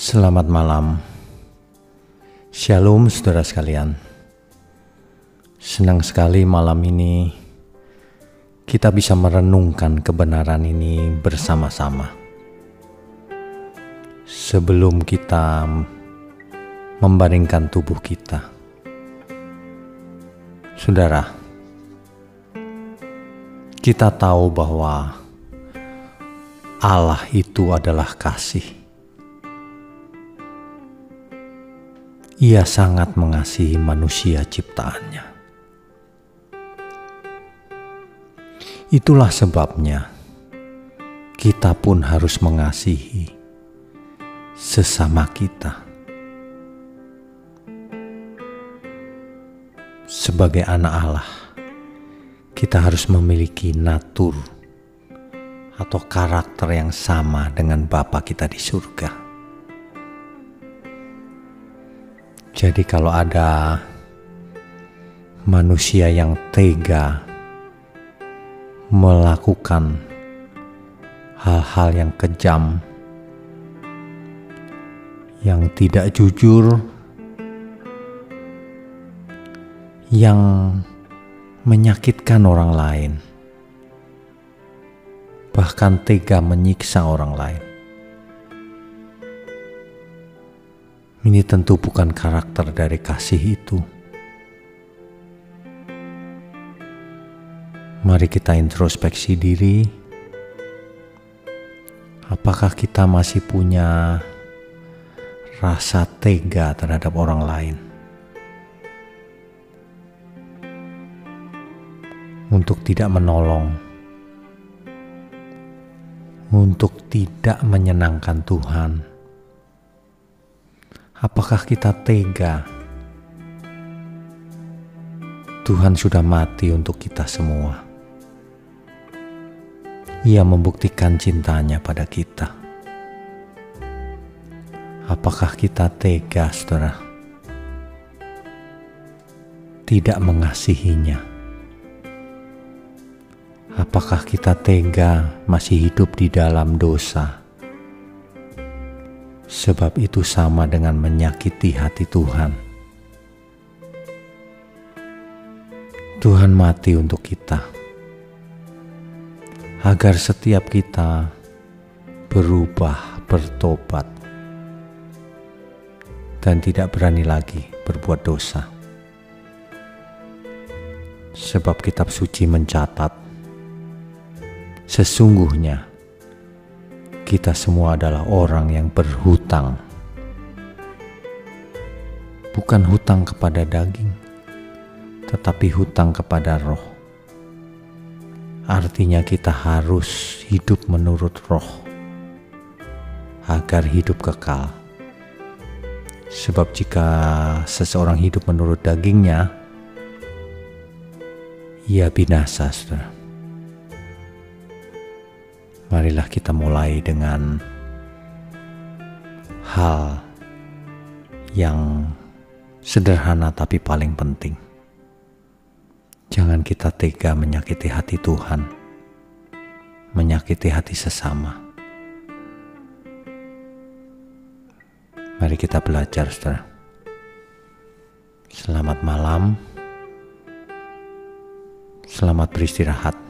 Selamat malam. Shalom saudara sekalian. Senang sekali malam ini kita bisa merenungkan kebenaran ini bersama-sama. Sebelum kita membaringkan tubuh kita. Saudara, kita tahu bahwa Allah itu adalah kasih Ia sangat mengasihi manusia ciptaannya. Itulah sebabnya kita pun harus mengasihi sesama kita. Sebagai anak Allah, kita harus memiliki natur atau karakter yang sama dengan Bapa kita di surga. Jadi kalau ada manusia yang tega melakukan hal-hal yang kejam, yang tidak jujur, yang menyakitkan orang lain, bahkan tega menyiksa orang lain. Ini tentu bukan karakter dari kasih itu. Mari kita introspeksi diri. Apakah kita masih punya rasa tega terhadap orang lain? Untuk tidak menolong, untuk tidak menyenangkan Tuhan Apakah kita tega? Tuhan sudah mati untuk kita semua. Ia membuktikan cintanya pada kita. Apakah kita tega, saudara? Tidak mengasihinya. Apakah kita tega masih hidup di dalam dosa? Sebab itu sama dengan menyakiti hati Tuhan. Tuhan mati untuk kita, agar setiap kita berubah, bertobat, dan tidak berani lagi berbuat dosa. Sebab kitab suci mencatat, sesungguhnya kita semua adalah orang yang berhutang. Bukan hutang kepada daging, tetapi hutang kepada roh. Artinya kita harus hidup menurut roh agar hidup kekal. Sebab jika seseorang hidup menurut dagingnya, ia binasa, saudara marilah kita mulai dengan hal yang sederhana tapi paling penting. Jangan kita tega menyakiti hati Tuhan, menyakiti hati sesama. Mari kita belajar, saudara. Selamat malam. Selamat beristirahat.